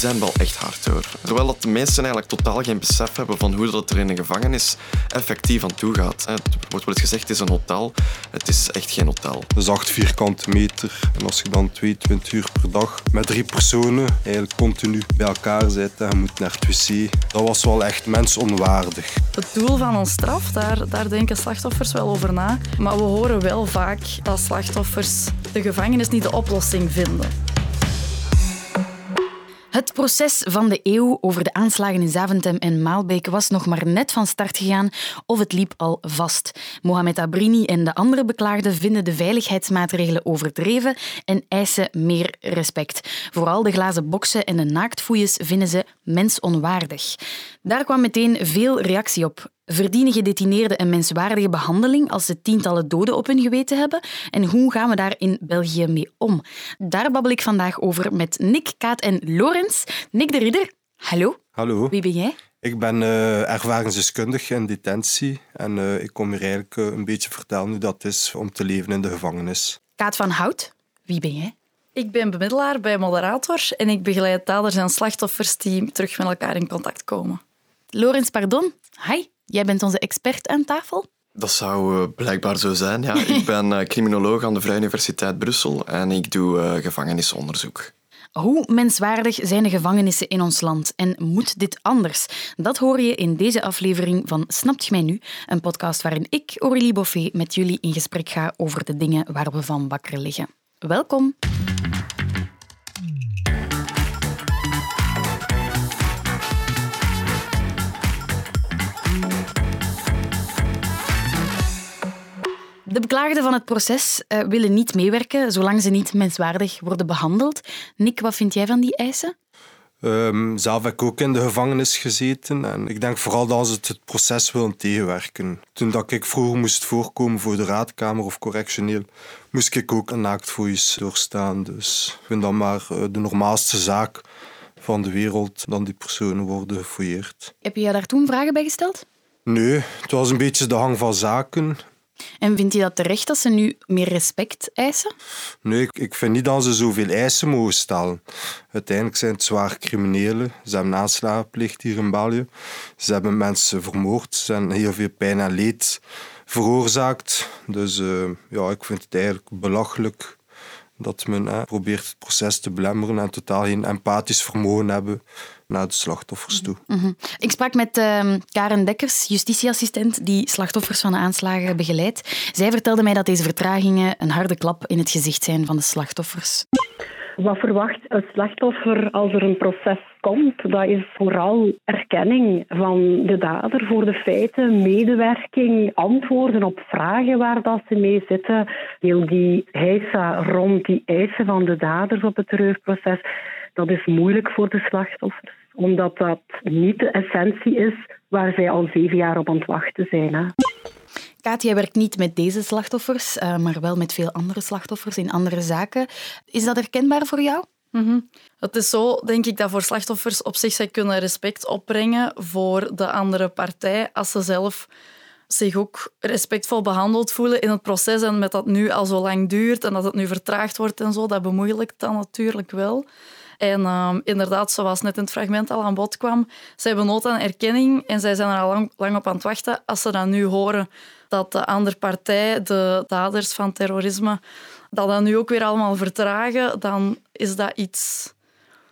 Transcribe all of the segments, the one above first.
zijn wel echt hard hoor. Terwijl dat de mensen eigenlijk totaal geen besef hebben van hoe dat er in een gevangenis effectief aan toe gaat. Het wordt wel eens gezegd, het is een hotel. Het is echt geen hotel. Dat is 8 vierkante meter. En als je dan 22 uur per dag met drie personen eigenlijk continu bij elkaar zit en je moet naar het wc, dat was wel echt mensonwaardig. Het doel van een straf, daar, daar denken slachtoffers wel over na. Maar we horen wel vaak dat slachtoffers de gevangenis niet de oplossing vinden. Het proces van de eeuw over de aanslagen in Zaventem en Maalbeek was nog maar net van start gegaan of het liep al vast. Mohamed Abrini en de andere beklaagden vinden de veiligheidsmaatregelen overdreven en eisen meer respect. Vooral de glazen boksen en de naaktfoeies vinden ze mensonwaardig. Daar kwam meteen veel reactie op. Verdienen gedetineerden een menswaardige behandeling als ze tientallen doden op hun geweten hebben? En hoe gaan we daar in België mee om? Daar babbel ik vandaag over met Nick, Kaat en Lorenz. Nick de Ridder, hallo. Hallo. Wie ben jij? Ik ben uh, ervaringsdeskundige in detentie en uh, ik kom hier eigenlijk uh, een beetje vertellen hoe dat is om te leven in de gevangenis. Kaat van Hout, wie ben jij? Ik ben bemiddelaar bij Moderator en ik begeleid daders en slachtoffers die terug met elkaar in contact komen. Lorenz, pardon. Hi. Jij bent onze expert aan tafel? Dat zou uh, blijkbaar zo zijn, ja. ik ben uh, criminoloog aan de Vrije Universiteit Brussel en ik doe uh, gevangenisonderzoek. Hoe menswaardig zijn de gevangenissen in ons land en moet dit anders? Dat hoor je in deze aflevering van Snapt je mij nu? Een podcast waarin ik, Aurélie Boffet, met jullie in gesprek ga over de dingen waar we van wakker liggen. Welkom! De beklaagden van het proces uh, willen niet meewerken zolang ze niet menswaardig worden behandeld. Nick, wat vind jij van die eisen? Um, zelf heb ik ook in de gevangenis gezeten en ik denk vooral dat ze het proces willen tegenwerken. Toen dat ik vroeger moest voorkomen voor de raadkamer of correctioneel, moest ik ook een naaktvoice doorstaan. Dus ik vind dat maar de normaalste zaak van de wereld dan die personen worden gefouilleerd. Heb je daar toen vragen bij gesteld? Nee, het was een beetje de hang van zaken. En vindt je dat terecht dat ze nu meer respect eisen? Nee, ik vind niet dat ze zoveel eisen mogen stellen. Uiteindelijk zijn het zwaar criminelen. Ze hebben aanslagenplicht hier in België. Ze hebben mensen vermoord. Ze hebben heel veel pijn en leed veroorzaakt. Dus uh, ja, ik vind het eigenlijk belachelijk dat men eh, probeert het proces te belemmeren en totaal geen empathisch vermogen hebben naar de slachtoffers toe. Mm -hmm. Ik sprak met uh, Karen Dekkers, justitieassistent die slachtoffers van de aanslagen begeleidt. Zij vertelde mij dat deze vertragingen een harde klap in het gezicht zijn van de slachtoffers. Wat verwacht het slachtoffer als er een proces komt? Dat is vooral erkenning van de dader voor de feiten, medewerking, antwoorden op vragen waar dat ze mee zitten. Heel die heisa rond die eisen van de daders op het terreurproces, dat is moeilijk voor de slachtoffers omdat dat niet de essentie is waar zij al zeven jaar op aan het wachten zijn. Hè. Kaat, werkt niet met deze slachtoffers, uh, maar wel met veel andere slachtoffers in andere zaken. Is dat herkenbaar voor jou? -hmm. Het is zo, denk ik, dat voor slachtoffers op zich zij kunnen respect opbrengen voor de andere partij als ze zelf zich ook respectvol behandeld voelen in het proces en met dat nu al zo lang duurt en dat het nu vertraagd wordt en zo, dat bemoeilijkt dan natuurlijk wel. En um, inderdaad, zoals net in het fragment al aan bod kwam, ze hebben nood aan erkenning en zij zijn er al lang, lang op aan het wachten. Als ze dan nu horen dat de andere partij, de daders van terrorisme, dat dan nu ook weer allemaal vertragen, dan is dat iets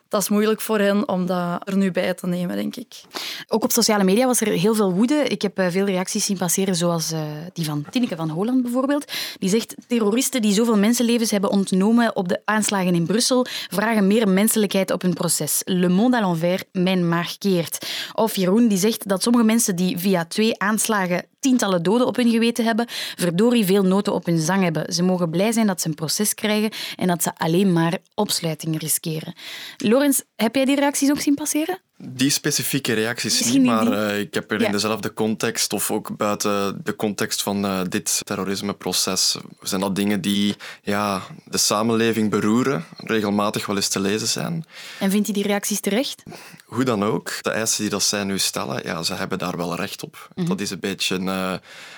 dat is moeilijk voor hen om dat er nu bij te nemen, denk ik. Ook op sociale media was er heel veel woede. Ik heb veel reacties zien passeren, zoals die van Tineke van Holland bijvoorbeeld. Die zegt, terroristen die zoveel mensenlevens hebben ontnomen op de aanslagen in Brussel, vragen meer menselijkheid op hun proces. Le monde à l'envers, mijn maag keert. Of Jeroen, die zegt dat sommige mensen die via twee aanslagen tientallen doden op hun geweten hebben, verdorie veel noten op hun zang hebben. Ze mogen blij zijn dat ze een proces krijgen en dat ze alleen maar opsluiting riskeren. Lorenz, heb jij die reacties ook zien passeren? Die specifieke reacties Misschien niet, maar uh, ik heb er Ja. in dezelfde context of ook buiten de context van uh, dit terrorismeproces, zijn dat dingen die ja, de samenleving beroeren, regelmatig wel eens te lezen zijn. En vindt u die reacties terecht? Hoe dan ook, de eisen die dat zij nu stellen, ja, ze hebben daar wel recht op. Mhm. Dat is een beetje uh,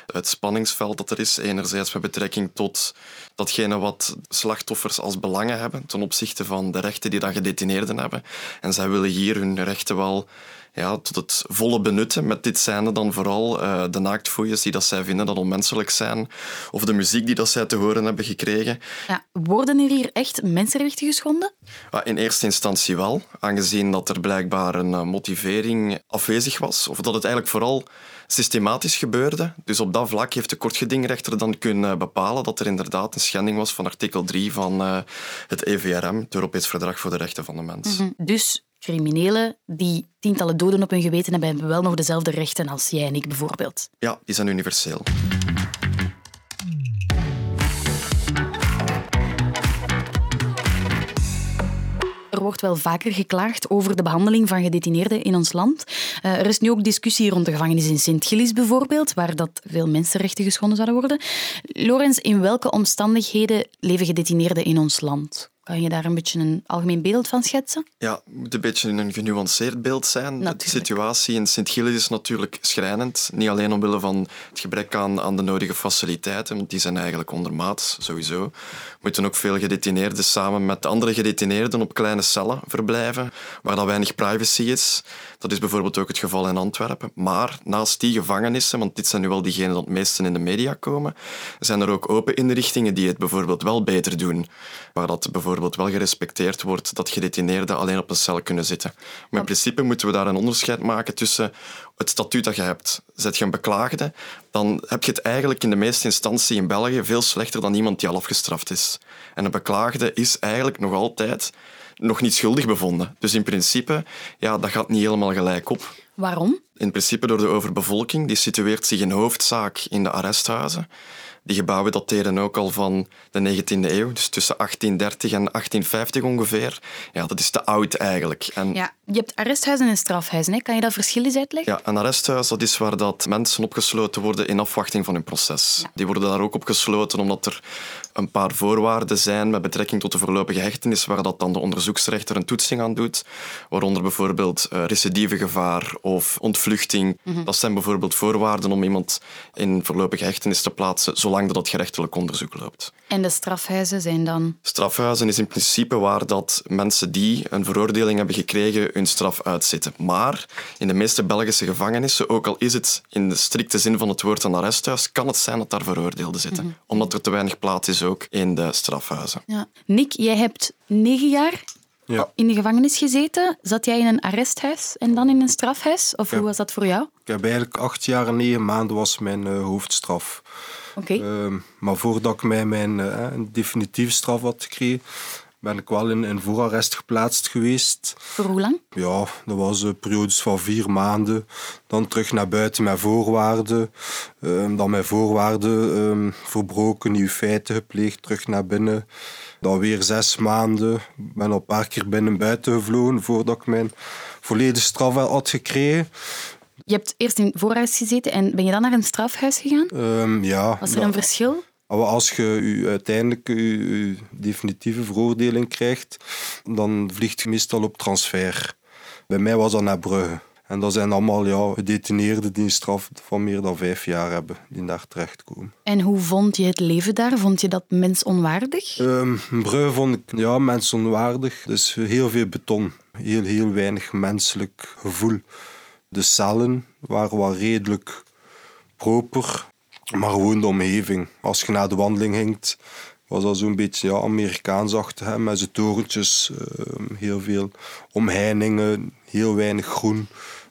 het spanningsveld dat er is. Enerzijds met betrekking tot datgene wat slachtoffers als belangen hebben ten opzichte van de rechten die dat gedetineerden hebben. En zij willen hier hun rechten wel ja, tot het volle benutten. Met dit zijnde dan vooral uh, de naaktfoejes die dat zij vinden dat onmenselijk zijn. Of de muziek die dat zij te horen hebben gekregen. Ja, worden er hier echt mensenrechten geschonden? In eerste instantie wel, aangezien dat er blijkbaar een uh, motivering afwezig was. Of dat het eigenlijk vooral systematisch gebeurde. Dus op dat vlak heeft de kortgedingrechter dan kunnen bepalen dat er inderdaad een schending was van artikel 3 van het EVRM, het Europees Verdrag voor de Rechten van de Mens. Mm -hmm. Dus criminelen die tientallen doden op hun geweten hebben, hebben wel nog dezelfde rechten als jij en ik bijvoorbeeld. Ja, die zijn universeel. Er wordt wel vaker geklaagd over de behandeling van gedetineerden in ons land. Uh, er is nu ook discussie rond de gevangenis in Sint-Gilles bijvoorbeeld, waar dat veel mensenrechten geschonden zouden worden. Lorenz, in welke omstandigheden leven gedetineerden in ons land? Kan je daar een beetje een algemeen beeld van schetsen? Ja, het moet een beetje een genuanceerd beeld zijn. Natuurlijk. De situatie in Sint-Gilles is natuurlijk schrijnend. Niet alleen omwille van het gebrek aan, aan de nodige faciliteiten, want die zijn eigenlijk ondermaats, sowieso. Moeten ook veel gedetineerden samen met andere gedetineerden op kleine cellen verblijven, waar dan weinig privacy is. Dat is bijvoorbeeld ook het geval in Antwerpen. Maar naast die gevangenissen, want dit zijn nu wel diegenen die het meeste in de media komen, zijn er ook open inrichtingen die het bijvoorbeeld wel beter doen. Waar dat bijvoorbeeld wel gerespecteerd wordt dat gedetineerden alleen op een cel kunnen zitten. Maar in principe moeten we daar een onderscheid maken tussen het statuut dat je hebt. Zet je een beklaagde, dan heb je het eigenlijk in de meeste instantie in België veel slechter dan iemand die al afgestraft is. En een beklaagde is eigenlijk nog altijd nog niet schuldig bevonden. Dus in principe, ja, dat gaat niet helemaal gelijk op. Waarom? In principe door de overbevolking. Die situeert zich in hoofdzaak in de arresthuizen. Die gebouwen dateren ook al van de 19e eeuw, dus tussen 1830 en 1850 ongeveer. Ja, dat is te oud eigenlijk. En Ja, je hebt arresthuizen en strafhuizen. Hè? Kan je dat verschil eens uitleggen? ja, een arresthuis dat is waar dat mensen opgesloten worden in afwachting van hun proces. Die worden daar ook opgesloten omdat er een paar voorwaarden zijn met betrekking tot de voorlopige hechtenis, waar dat dan de onderzoeksrechter een toetsing aan doet. Waaronder bijvoorbeeld uh, recidivegevaar of ontvluchting. Dat zijn bijvoorbeeld voorwaarden om iemand in voorlopige hechtenis te plaatsen, zolang dat het gerechtelijk onderzoek loopt. En de strafhuizen zijn dan... Strafhuizen is in principe waar dat mensen die een veroordeling hebben gekregen hun straf uitzitten. Maar in de meeste Belgische gevangenissen, ook al is het in de strikte zin van het woord een arresthuis, kan het zijn dat daar veroordeelden zitten. Omdat er te weinig plaats is ook in de strafhuizen. Ja. Nick, jij hebt negen jaar Ja. in de gevangenis gezeten. Zat jij in een arresthuis en dan in een strafhuis? Of hoe was dat voor jou? Ik heb eigenlijk acht jaar en negen maanden was mijn eh, hoofdstraf. Ehm, maar voordat ik mij mijn eh, definitieve straf had gekregen, ben ik wel in, in voorarrest geplaatst geweest. Voor hoe lang? Ja, dat was een periodes van vier maanden. Dan terug naar buiten met voorwaarden. Ehm, dan met voorwaarden ehm, verbroken, nieuwe feiten gepleegd, terug naar binnen. Dan weer zes maanden. Ik ben al een paar keer binnen buiten gevlogen voordat ik mijn volledige straf had gekregen. Je hebt eerst in voorarrest gezeten en ben je dan naar een strafhuis gegaan? Ehm, ja, Was er dat- een verschil? Maar als je uiteindelijk je, definitieve veroordeling krijgt, dan vliegt je meestal op transfer. Bij mij was dat naar Brugge. En dat zijn allemaal ja, gedetineerden die een straf van meer dan vijf jaar hebben, die daar terechtkomen. En hoe vond je het leven daar? Vond je dat mensonwaardig? Ehm Brugge vond ik ja, mensonwaardig. Dus heel veel beton. Heel, heel weinig menselijk gevoel. De cellen waren wel redelijk proper, maar gewoon de omgeving. Als je naar de wandeling ging, was dat zo'n beetje ja, Amerikaansachtig, hè, met zijn torentjes, ehm, heel veel omheiningen, heel weinig groen.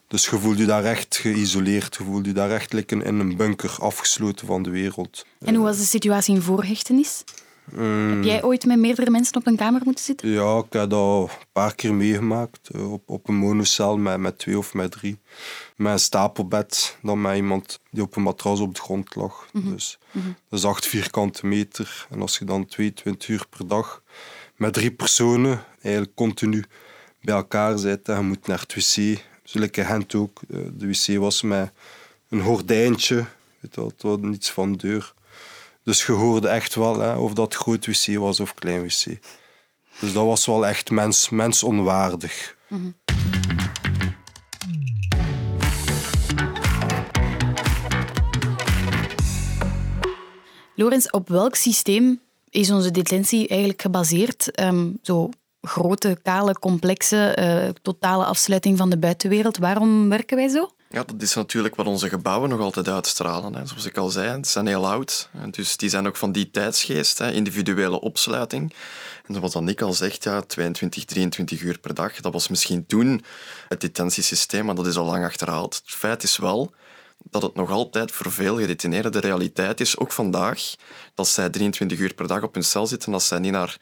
Dus je voelde je daar echt geïsoleerd, je voelde je daar echt like in in een bunker, afgesloten van de wereld. En hoe was de situatie in voorhechtenis? Heb jij ooit met meerdere mensen op een kamer moeten zitten? Ja, ik heb dat een paar keer meegemaakt. eh, Op, op een monocel met, met twee of met drie. Met een stapelbed, dan met iemand die op een matras op de grond lag. Dus dat is acht vierkante meter. En als je dan 22 uur per dag met drie personen, eigenlijk continu bij elkaar zit en je moet naar het wc. Zulke Gent ook. Eh, de wc was met een gordijntje. Weet het was niets van de deur. Dus je hoorde echt wel hè, of dat groot wc was of klein wc. Dus dat was wel echt mens, mensonwaardig. Mm Lorenz, op welk systeem is onze detentie eigenlijk gebaseerd? Um, zo grote, kale, complexe, uh, totale afsluiting van de buitenwereld. Waarom werken wij zo? Ja, dat is natuurlijk wat onze gebouwen nog altijd uitstralen. Hè. Zoals ik al zei, het zijn heel oud. Dus die zijn ook van die tijdsgeest, hè, individuele opsluiting. En zoals Nick al zegt, ja, 22, 23 uur per dag. Dat was misschien toen het detentiesysteem, maar dat is al lang achterhaald. Het feit is wel dat het nog altijd voor veel gedetineerden de realiteit is, ook vandaag, dat zij 23 uur per dag op hun cel zitten, dat zij niet naar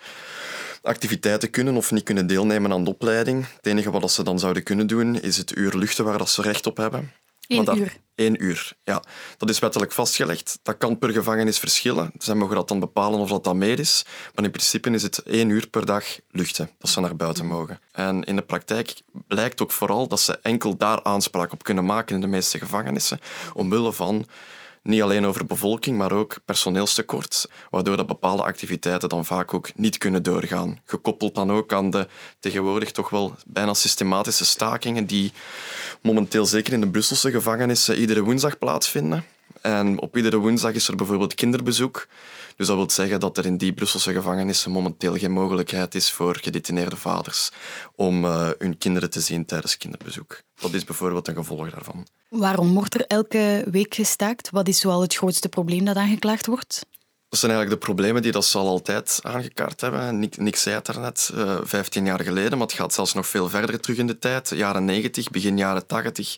activiteiten kunnen of niet kunnen deelnemen aan de opleiding. Het enige wat ze dan zouden kunnen doen, is het uur luchten waar dat ze recht op hebben. Eén uur. Één uur, ja. Dat is wettelijk vastgelegd. Dat kan per gevangenis verschillen. Zij mogen dat dan bepalen of dat dan meer is. Maar in principe is het één uur per dag luchten, dat ze naar buiten mogen. En in de praktijk blijkt ook vooral dat ze enkel daar aanspraak op kunnen maken in de meeste gevangenissen, omwille van niet alleen over bevolking, maar ook personeelstekort, waardoor dat bepaalde activiteiten dan vaak ook niet kunnen doorgaan. Gekoppeld dan ook aan de tegenwoordig toch wel bijna systematische stakingen die momenteel zeker in de Brusselse gevangenissen iedere woensdag plaatsvinden. En op iedere woensdag is er bijvoorbeeld kinderbezoek. Dus dat wil zeggen dat er in die Brusselse gevangenissen momenteel geen mogelijkheid is voor gedetineerde vaders om uh, hun kinderen te zien tijdens kinderbezoek. Dat is bijvoorbeeld een gevolg daarvan. Waarom wordt er elke week gestaakt? Wat is zoal het grootste probleem dat aangeklaagd wordt? Dat zijn eigenlijk de problemen die dat ze al altijd aangekaart hebben. Nick, Nick zei het daarnet, uh, eh, 15 jaar geleden, maar het gaat zelfs nog veel verder terug in de tijd. Jaren 90, begin jaren 80,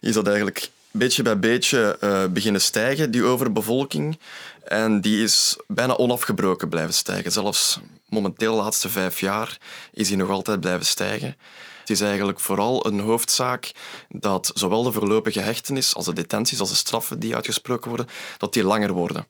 is dat eigenlijk beetje bij beetje uh, beginnen stijgen, die overbevolking. En die is bijna onafgebroken blijven stijgen. Zelfs momenteel, de laatste vijf jaar, is die nog altijd blijven stijgen. Het is eigenlijk vooral een hoofdzaak dat zowel de voorlopige hechtenis als de detenties, als de straffen die uitgesproken worden, dat die langer worden.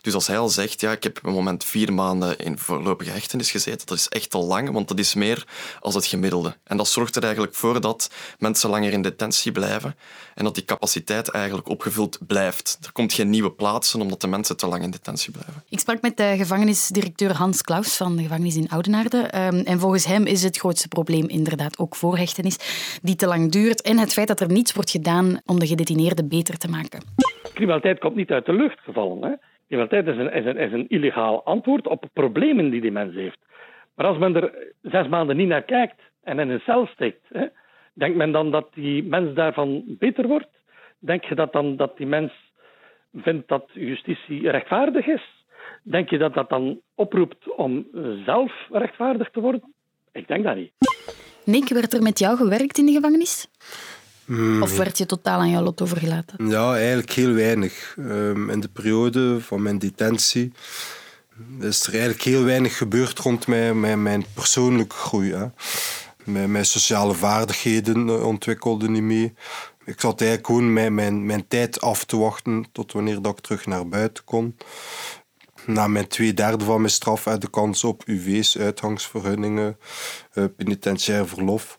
Dus als hij al zegt, ja, ik heb op het moment vier maanden in voorlopige hechtenis gezeten, dat is echt al lang, want dat is meer als het gemiddelde. En dat zorgt er eigenlijk voor dat mensen langer in detentie blijven en dat die capaciteit eigenlijk opgevuld blijft. Er komt geen nieuwe plaatsen omdat de mensen te lang in detentie blijven. Ik sprak met de gevangenisdirecteur Hans Klaus van de gevangenis in Oudenaarde. Ehm, en volgens hem is het grootste probleem inderdaad ook voorhechtenis, die te lang duurt en het feit dat er niets wordt gedaan om de gedetineerden beter te maken. Criminaliteit komt niet uit de lucht gevallen. Hè? Criminaliteit is een, is, een, is een illegaal antwoord op problemen die die mens heeft. Maar als men er zes maanden niet naar kijkt en in een cel steekt, hè, denkt men dan dat die mens daarvan beter wordt? Denk je dat dan dat die mens vindt dat justitie rechtvaardig is? Denk je dat dat dan oproept om zelf rechtvaardig te worden? Ik denk dat niet. Nick, werd er met jou gewerkt in de gevangenis? Mm. Of werd je totaal aan jouw lot overgelaten? Ja, eigenlijk heel weinig. Um, in de periode van mijn detentie is er eigenlijk heel weinig gebeurd rond mij, mijn, mijn persoonlijke groei. Hè. Mijn, mijn sociale vaardigheden eh, ontwikkelden niet mee. Ik zat eigenlijk gewoon mijn, mijn, mijn tijd af te wachten tot wanneer dat ik terug naar buiten kon. Na mijn twee derde van mijn straf had de kans op UV's, uitgangsvergunningen, uh, penitentiair verlof.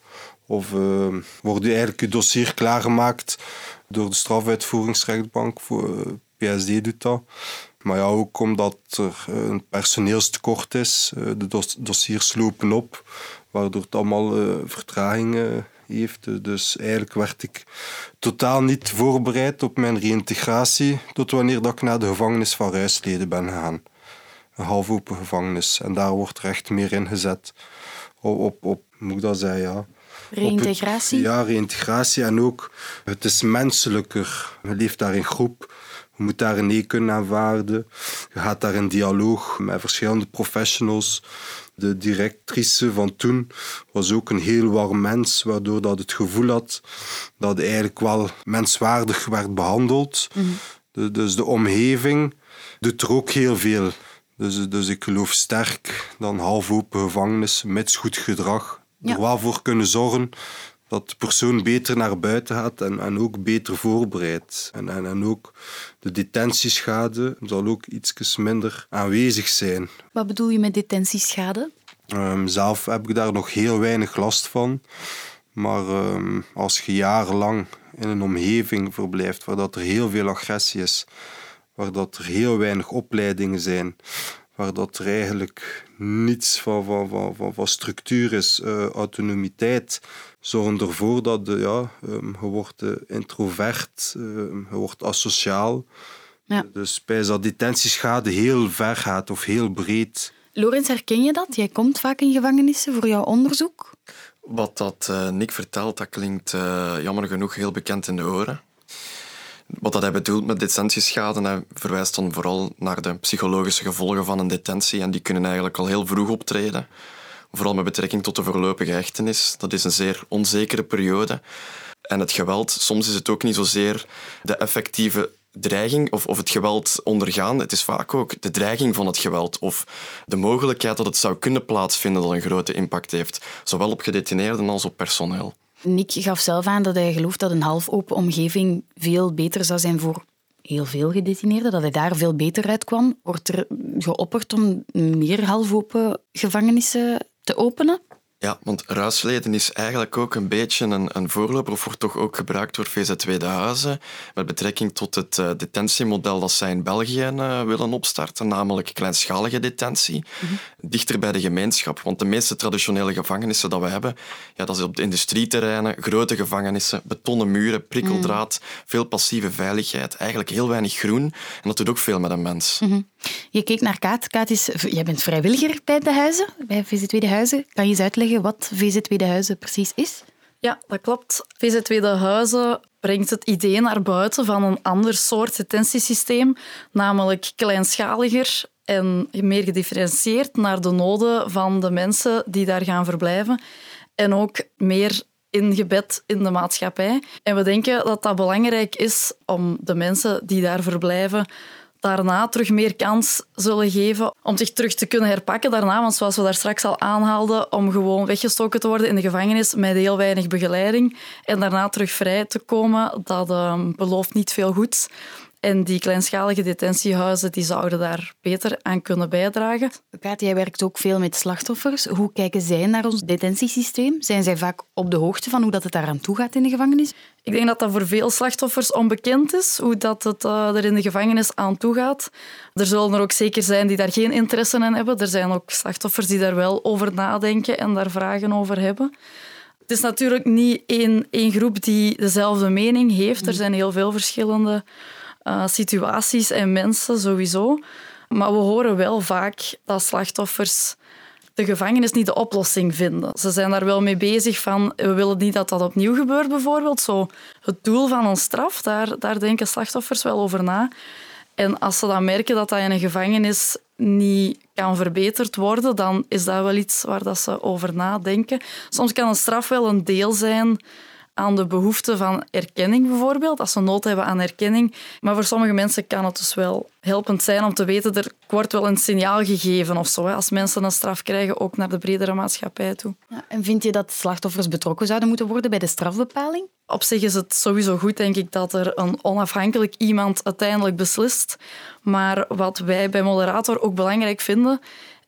Of uh, wordt eigenlijk je dossier klaargemaakt door de strafuitvoeringsrechtbank. Voor, uh, PSD doet dat. Maar ja, ook omdat er eh, een personeelstekort is. Uh, de dos dossiers lopen op, waardoor het allemaal vertragingen heeft. Dus eigenlijk werd ik totaal niet voorbereid op mijn reïntegratie tot wanneer dat ik naar de gevangenis van Ruisleden ben gegaan. Een half open gevangenis. En daar wordt er echt meer in gezet. Op, op, op moet ik dat zeggen, ja Reïntegratie? ja, reïntegratie. En ook, het is menselijker. Je leeft daar in groep. Je moet daar een kunnen aanvaarden. Je gaat daar in dialoog met verschillende professionals. De directrice van toen was ook een heel warm mens, waardoor dat het gevoel had dat hij eigenlijk wel menswaardig werd behandeld. Mhm. dus de omgeving doet er ook heel veel. Dus, dus ik geloof sterk dat een half open gevangenis met goed gedrag er wel voor kunnen zorgen dat de persoon beter naar buiten gaat en, en ook beter voorbereid. En, en, en ook de detentieschade zal ook iets minder aanwezig zijn. Wat bedoel je met detentieschade? Ehm, zelf heb ik daar nog heel weinig last van. Maar ehm, als je jarenlang in een omgeving verblijft waar dat er heel veel agressie is, waar dat er heel weinig opleidingen zijn, waar dat er eigenlijk niets van, van, van, van, structuur is, uh, autonomiteit, zorgen ervoor dat de, ja, um, je wordt uh, introvert, uh, je wordt asociaal. Ja. Dus bij dat detentieschade heel ver gaat of heel breed. Lorenz, herken je dat? Jij komt vaak in gevangenissen voor jouw onderzoek. Wat dat uh, Nick vertelt, dat klinkt uh, jammer genoeg heel bekend in de oren. Wat dat hij bedoelt met detentieschade, hij verwijst dan vooral naar de psychologische gevolgen van een detentie. En die kunnen eigenlijk al heel vroeg optreden. Vooral met betrekking tot de voorlopige hechtenis. Dat is een zeer onzekere periode. En het geweld, soms is het ook niet zozeer de effectieve dreiging of, of het geweld ondergaan. Het is vaak ook de dreiging van het geweld of de mogelijkheid dat het zou kunnen plaatsvinden dat een grote impact heeft. Zowel op gedetineerden als op personeel. Nick gaf zelf aan dat hij gelooft dat een halfopen omgeving veel beter zou zijn voor heel veel gedetineerden, dat hij daar veel beter uitkwam. Wordt er geopperd om meer halfopen gevangenissen te openen? Ja, want ruisleden is eigenlijk ook een beetje een, een voorloper, of wordt toch ook gebruikt door VZW De Huizen, met betrekking tot het uh, detentiemodel dat zij in België uh, willen opstarten, namelijk kleinschalige detentie, mhm. dichter bij de gemeenschap. Want de meeste traditionele gevangenissen dat we hebben, ja, dat is op de industrieterreinen, grote gevangenissen, betonnen muren, prikkeldraad, mhm. veel passieve veiligheid, eigenlijk heel weinig groen. En dat doet ook veel met een mens. Mhm. Je keek naar Kaat. Kaat is, jij bent vrijwilliger bij de huizen, bij VZW De Huizen. Kan je eens uitleggen wat VZW De Huizen precies is? Ja, dat klopt. VZW De Huizen brengt het idee naar buiten van een ander soort detentiesysteem, namelijk kleinschaliger en meer gedifferentieerd naar de noden van de mensen die daar gaan verblijven. En ook meer ingebed in de maatschappij. En we denken dat dat belangrijk is om de mensen die daar verblijven daarna terug meer kans zullen geven om zich terug te kunnen herpakken daarna. Want zoals we daar straks al aanhaalden, om gewoon weggestoken te worden in de gevangenis met heel weinig begeleiding en daarna terug vrij te komen, dat uh, belooft niet veel goeds. En die kleinschalige detentiehuizen die zouden daar beter aan kunnen bijdragen. Kaat, jij werkt ook veel met slachtoffers. Hoe kijken zij naar ons detentiesysteem? Zijn zij vaak op de hoogte van hoe dat het daaraan toe gaat in de gevangenis? Ik denk dat dat voor veel slachtoffers onbekend is, hoe dat het uh, er in de gevangenis aan toe gaat. Er zullen er ook zeker zijn die daar geen interesse in hebben. Er zijn ook slachtoffers die daar wel over nadenken en daar vragen over hebben. Het is natuurlijk niet één, één groep die dezelfde mening heeft. Er zijn heel veel verschillende uh, situaties en mensen sowieso. Maar we horen wel vaak dat slachtoffers de gevangenis niet de oplossing vinden. Ze zijn daar wel mee bezig van, we willen niet dat dat opnieuw gebeurt bijvoorbeeld. Zo, het doel van een straf, daar, daar denken slachtoffers wel over na. En als ze dan merken dat dat in een gevangenis niet kan verbeterd worden, dan is dat wel iets waar dat ze over nadenken. Soms kan een straf wel een deel zijn aan de behoefte van erkenning bijvoorbeeld, als ze nood hebben aan erkenning. Maar voor sommige mensen kan het dus wel helpend zijn om te weten, er wordt wel een signaal gegeven of zo, als mensen een straf krijgen, ook naar de bredere maatschappij toe. Ja, en vind je dat slachtoffers betrokken zouden moeten worden bij de strafbepaling? Op zich is het sowieso goed, denk ik, dat er een onafhankelijk iemand uiteindelijk beslist. Maar wat wij bij Moderator ook belangrijk vinden,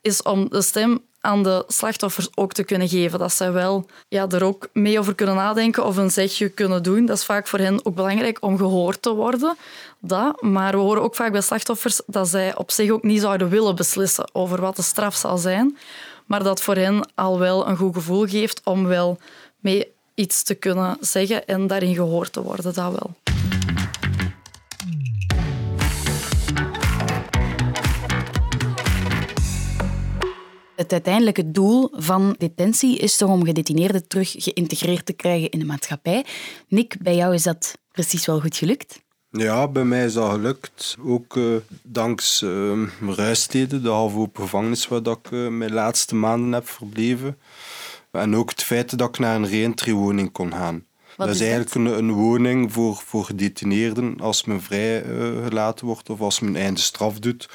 is om de stem aan de slachtoffers ook te kunnen geven. Dat zij wel ja, er ook mee over kunnen nadenken of een zegje kunnen doen. Dat is vaak voor hen ook belangrijk om gehoord te worden. Dat. Maar we horen ook vaak bij slachtoffers dat zij op zich ook niet zouden willen beslissen over wat de straf zal zijn. Maar dat voor hen al wel een goed gevoel geeft om wel mee iets te kunnen zeggen en daarin gehoord te worden. Dat wel. Het uiteindelijke doel van detentie is toch om gedetineerden terug geïntegreerd te krijgen in de maatschappij. Nick, bij jou is dat precies wel goed gelukt? Ja, bij mij is dat gelukt. Ook uh, dankzij uh, ruisteden, de halve gevangenis waar dat ik uh, mijn laatste maanden heb verbleven. En ook het feit dat ik naar een reentry-woning kon gaan. Wat dat is, eigenlijk een, een, woning voor, voor gedetineerden als men vrijgelaten wordt of als men einde straf doet.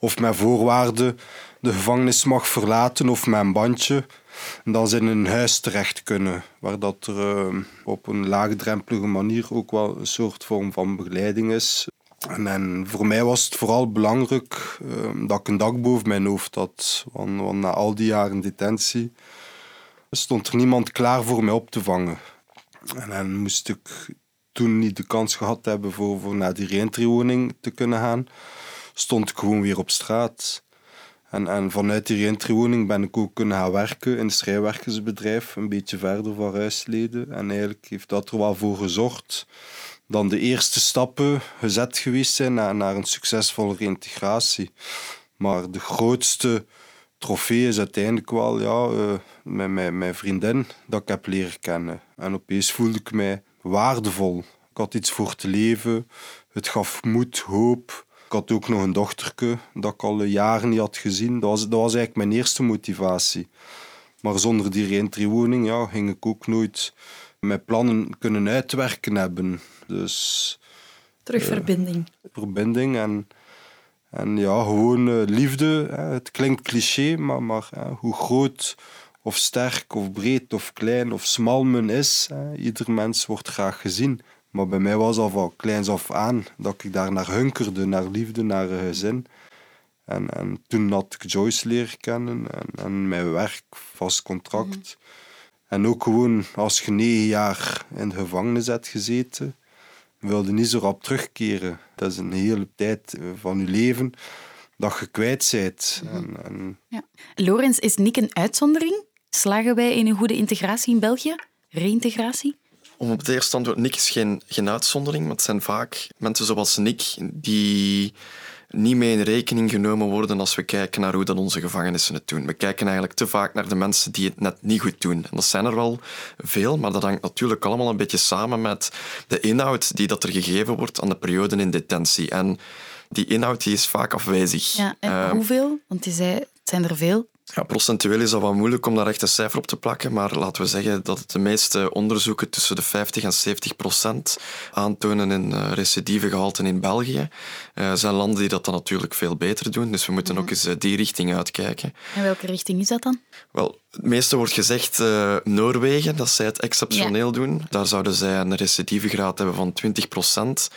Of met voorwaarden de gevangenis mag verlaten of een bandje. En dan ze in een huis terecht kunnen, waar dat er uh, op een laagdrempelige manier ook wel een soort vorm van begeleiding is. En, en, voor mij was het vooral belangrijk uh, dat ik een dak boven mijn hoofd had. Want, na al die jaren detentie stond er niemand klaar voor mij op te vangen. En moest ik toen niet de kans gehad hebben voor, voor naar die reentrywoning te kunnen gaan, stond ik gewoon weer op straat. En, en vanuit die reentrywoning ben ik ook kunnen gaan werken in een schrijnwerkersbedrijf, een beetje verder van Ruisleden. En eigenlijk heeft dat er wel voor gezorgd dan de eerste stappen gezet geweest zijn naar, naar een succesvolle reïntegratie. Maar de grootste trofee is uiteindelijk wel ja, uh, mijn, mijn, mijn vriendin dat ik heb leren kennen. En opeens voelde ik mij waardevol. Ik had iets voor te leven. Het gaf moed, hoop. Ik had ook nog een dochterke dat ik al jaren niet had gezien. Dat was, dat was eigenlijk mijn eerste motivatie. Maar zonder die reentrywoning ja, ging ik ook nooit mijn plannen kunnen uitwerken hebben. Dus, Terug verbinding. Uh, verbinding en, en ja, gewoon uh, liefde. Hè. Het klinkt cliché, maar, maar hè, hoe groot of sterk of breed of klein of smal men is, hè, ieder mens wordt graag gezien. Maar bij mij was al van kleins af aan dat ik daar naar hunkerde, naar liefde, naar een gezin. En, en toen had ik Joyce leren kennen en, en mijn werk, vast contract. Mm. En ook gewoon als je negen jaar in de gevangenis hebt gezeten, wilde niet zo rap terugkeren. Dat is een hele tijd van je leven dat je kwijt bent. Mm. En, en... Ja. Lorenz, is Nick een uitzondering? Slagen wij in een goede integratie in België? Reïntegratie? Om op het eerste antwoord, Nick is geen, geen uitzondering, maar het zijn vaak mensen zoals Nick die niet mee in rekening genomen worden als we kijken naar hoe dan onze gevangenissen het doen. We kijken eigenlijk te vaak naar de mensen die het net niet goed doen. En dat zijn er wel veel, maar dat hangt natuurlijk allemaal een beetje samen met de inhoud die dat er gegeven wordt aan de periode in detentie. En die inhoud die is vaak afwezig. Ja, en uh, hoeveel? Want je zei, het zijn er veel. Ja, procentueel is dat wat moeilijk om daar echt een cijfer op te plakken, maar laten we zeggen dat de meeste onderzoeken tussen de 50 en 70 procent aantonen in uh, recidivegehalte in België. Uh, zijn landen die dat dan natuurlijk veel beter doen, dus we moeten ook eens uh, die richting uitkijken. En welke richting is dat dan? Wel, het meeste wordt gezegd uh, Noorwegen, dat zij het exceptioneel ja. doen. Daar zouden zij een recidivegraad hebben van 20 procent.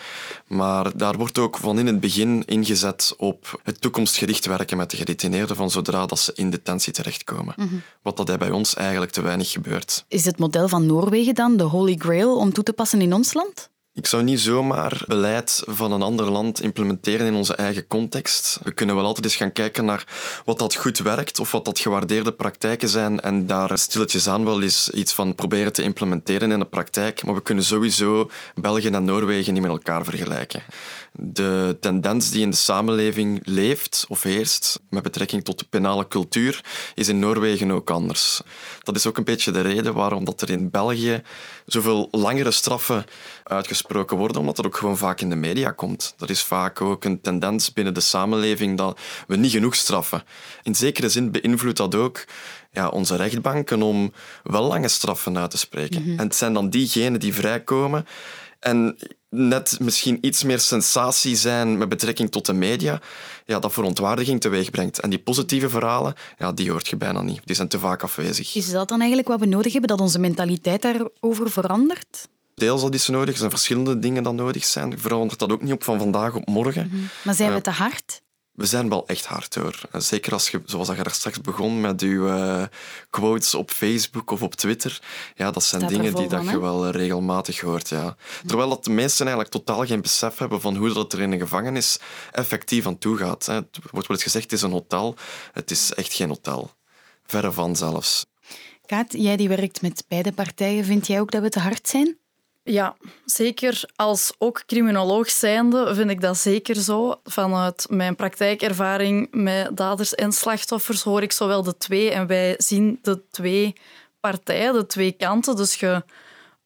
Maar daar wordt ook van in het begin ingezet op het toekomstgericht werken met de gedetineerden van zodra dat ze in detentie terechtkomen. Mm -hmm. Wat dat bij ons eigenlijk te weinig gebeurt. Is het model van Noorwegen dan de holy grail om toe te passen in ons land? Ik zou niet zomaar beleid van een ander land implementeren in onze eigen context. We kunnen wel altijd eens gaan kijken naar wat dat goed werkt of wat dat gewaardeerde praktijken zijn en daar stilletjes aan wel eens iets van proberen te implementeren in de praktijk. Maar we kunnen sowieso België en Noorwegen niet met elkaar vergelijken. De tendens die in de samenleving leeft of heerst met betrekking tot de penale cultuur is in Noorwegen ook anders. Dat is ook een beetje de reden waarom dat er in België zoveel langere straffen uitgesproken worden, omdat dat ook gewoon vaak in de media komt. Er is vaak ook een tendens binnen de samenleving dat we niet genoeg straffen. In zekere zin beïnvloedt dat ook ja, onze rechtbanken om wel lange straffen uit te spreken. Mm -hmm. En het zijn dan diegenen die vrijkomen en net misschien iets meer sensatie zijn met betrekking tot de media, ja, dat verontwaardiging teweeg brengt. En die positieve verhalen, ja, die hoort je bijna niet. Die zijn te vaak afwezig. Is dat dan eigenlijk wat we nodig hebben, dat onze mentaliteit daarover verandert? Deels dat is nodig. Er zijn verschillende dingen dat nodig zijn. Verandert dat ook niet op van vandaag op morgen. Mm -hmm. Maar zijn we te hard? We zijn wel echt hard hoor. Zeker als je, zoals je er straks begon met je uh, quotes op Facebook of op Twitter. Ja, dat zijn dingen die dat je wel regelmatig hoort. Ja. Terwijl dat de meesten eigenlijk totaal geen besef hebben van hoe dat er in een gevangenis effectief aan toe gaat. Het wordt wel eens gezegd, het is een hotel. Het is echt geen hotel. Verre van zelfs. Kaat, jij die werkt met beide partijen, vind jij ook dat we te hard zijn? Ja, zeker. Als ook criminoloog zijnde vind ik dat zeker zo. Vanuit mijn praktijkervaring met daders en slachtoffers hoor ik zowel de twee. En wij zien de twee partijen, de twee kanten. Dus je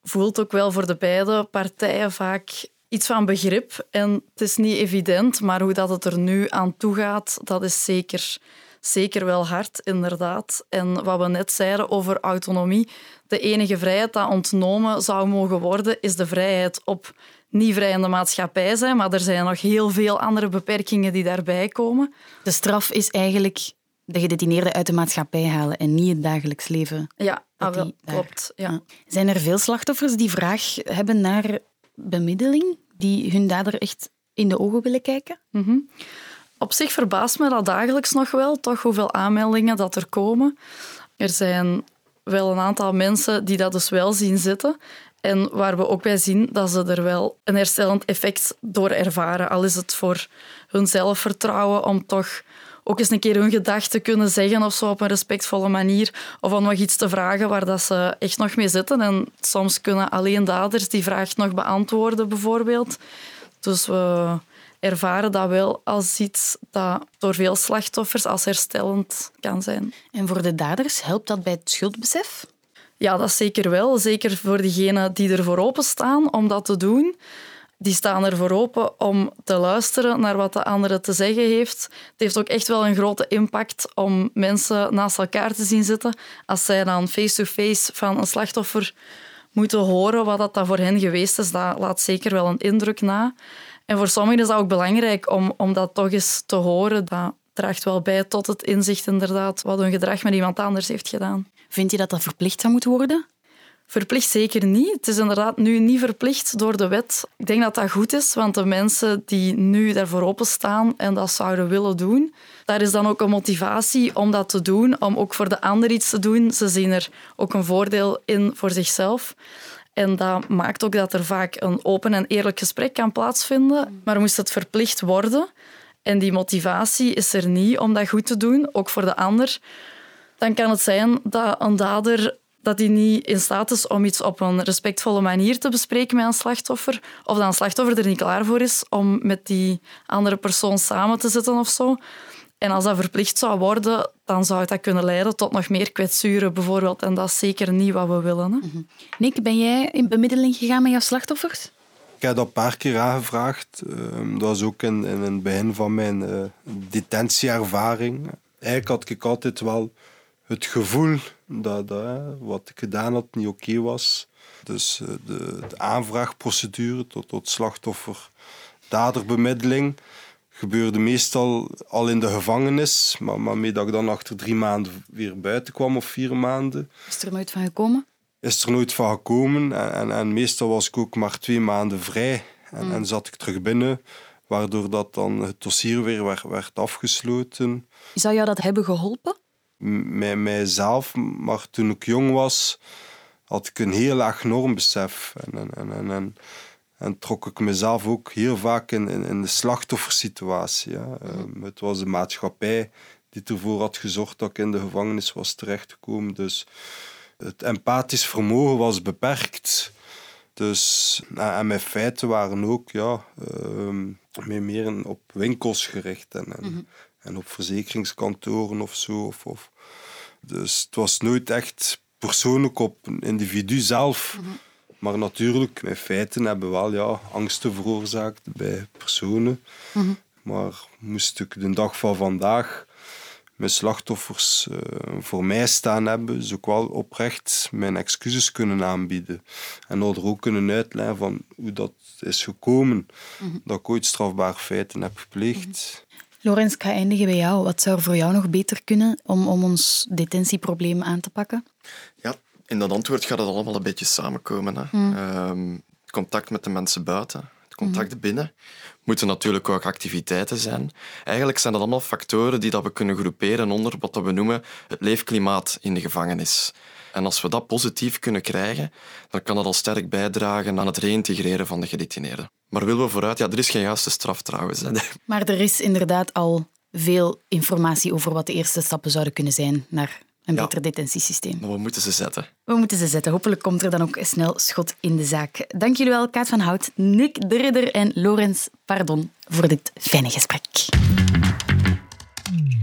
voelt ook wel voor de beide partijen vaak iets van begrip. En het is niet evident, maar hoe dat het er nu aan toe gaat, dat is zeker, zeker wel hard, inderdaad. En wat we net zeiden over autonomie, de enige vrijheid die ontnomen zou mogen worden, is de vrijheid op niet vrijende maatschappij zijn. Maar er zijn nog heel veel andere beperkingen die daarbij komen. De straf is eigenlijk de gedetineerde uit de maatschappij halen en niet het dagelijks leven. Ja, ah, wel, klopt. Ja. Zijn er veel slachtoffers die vraag hebben naar bemiddeling, die hun dader echt in de ogen willen kijken? Mhm. Op zich verbaast me dat dagelijks nog wel, toch hoeveel aanmeldingen dat er komen. Er zijn wel een aantal mensen die dat dus wel zien zitten. En waar we ook bij zien dat ze er wel een herstellend effect door ervaren. Al is het voor hun zelfvertrouwen om toch ook eens een keer hun gedachten kunnen zeggen of zo op een respectvolle manier. Of om nog iets te vragen waar dat ze echt nog mee zitten. En soms kunnen alleen daders die vraag nog beantwoorden, bijvoorbeeld. Dus we ervaren dat wel als iets dat door veel slachtoffers als herstellend kan zijn. En voor de daders helpt dat bij het schuldbesef? Ja, dat zeker wel. Zeker voor diegenen die er voor openstaan om dat te doen. Die staan er voor open om te luisteren naar wat de andere te zeggen heeft. Het heeft ook echt wel een grote impact om mensen naast elkaar te zien zitten. Als zij dan face-to-face van een slachtoffer moeten horen wat dat voor hen geweest is, dat laat zeker wel een indruk na. En voor sommigen is dat ook belangrijk om, om dat toch eens te horen. Dat draagt wel bij tot het inzicht inderdaad wat hun gedrag met iemand anders heeft gedaan. Vind je dat dat verplicht zou moeten worden? Verplicht zeker niet. Het is inderdaad nu niet verplicht door de wet. Ik denk dat dat goed is, want de mensen die nu daarvoor openstaan en dat zouden willen doen, daar is dan ook een motivatie om dat te doen, om ook voor de ander iets te doen. Ze zien er ook een voordeel in voor zichzelf. En dat maakt ook dat er vaak een open en eerlijk gesprek kan plaatsvinden. Maar moest het verplicht worden en die motivatie is er niet om dat goed te doen, ook voor de ander, dan kan het zijn dat een dader dat hij niet in staat is om iets op een respectvolle manier te bespreken met een slachtoffer, of dat een slachtoffer er niet klaar voor is om met die andere persoon samen te zitten of zo. En als dat verplicht zou worden, dan zou dat kunnen leiden tot nog meer kwetsuren bijvoorbeeld. En dat is zeker niet wat we willen. Hè. Mhm. Nick, ben jij in bemiddeling gegaan met jouw slachtoffers? Ik heb dat een paar keer aangevraagd. Ehm, dat was ook in, in het begin van mijn uh, detentieervaring. Eigenlijk had ik altijd wel het gevoel dat, dat wat ik gedaan had niet oké was. Dus eh, de, de, aanvraagprocedure tot, tot slachtoffer-daderbemiddeling gebeurde meestal al in de gevangenis, maar, maar mee dat ik dan achter drie maanden weer buiten kwam of vier maanden. Is er nooit van gekomen? Is er nooit van gekomen en, en, en meestal was ik ook maar twee maanden vrij en, mm. en zat ik terug binnen, waardoor dat dan het dossier weer werd, werd afgesloten. Zou jou dat hebben geholpen? Met mijzelf, maar toen ik jong was, had ik een heel laag normbesef. En, en, en, en, en trok ik mezelf ook heel vaak in, in, in de slachtoffersituatie. Ja. Um, het was de maatschappij die ervoor had gezorgd dat ik in de gevangenis was terechtgekomen. Dus het empathisch vermogen was beperkt. Dus, en mijn feiten waren ook ja, um, meer op winkels gericht en, en, mhm. en, op verzekeringskantoren of zo. Of, of. Dus het was nooit echt persoonlijk op een individu zelf. Mhm. Maar natuurlijk, mijn feiten hebben wel ja, angsten veroorzaakt bij personen. Mhm. Maar moest ik de dag van vandaag mijn slachtoffers uh, voor mij staan hebben, ze ook wel oprecht mijn excuses kunnen aanbieden. En er ook kunnen uitleggen van hoe dat is gekomen, mhm. dat ik ooit strafbare feiten heb gepleegd. Mm Lorenz, ik ga eindigen bij jou. Wat zou er voor jou nog beter kunnen om, om ons detentieprobleem aan te pakken? In dat antwoord gaat het allemaal een beetje samenkomen. Hè. Hmm. Ehm, contact met de mensen buiten, het contact hmm. binnen. Moeten natuurlijk ook activiteiten zijn. Eigenlijk zijn dat allemaal factoren die dat we kunnen groeperen onder wat we noemen het leefklimaat in de gevangenis. En als we dat positief kunnen krijgen, dan kan dat al sterk bijdragen aan het reïntegreren van de gedetineerden. Maar willen we vooruit? Ja, er is geen juiste straf trouwens. Maar er is inderdaad al veel informatie over wat de eerste stappen zouden kunnen zijn naar een beter detentiesysteem. Maar we moeten ze zetten. We moeten ze zetten. Hopelijk komt er dan ook snel schot in de zaak. Dank jullie wel, Kaat van Hout, Nick de Ridder en Lorenz Pardon voor dit fijne gesprek.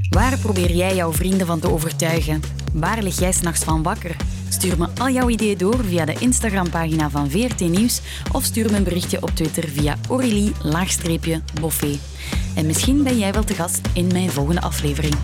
Waar probeer jij jouw vrienden van te overtuigen? Waar lig jij s'nachts van wakker? Stuur me al jouw ideeën door via de Instagram-pagina van VRT Nieuws of stuur me een berichtje op Twitter via Aurélie-Boffé. En misschien ben jij wel te gast in mijn volgende aflevering.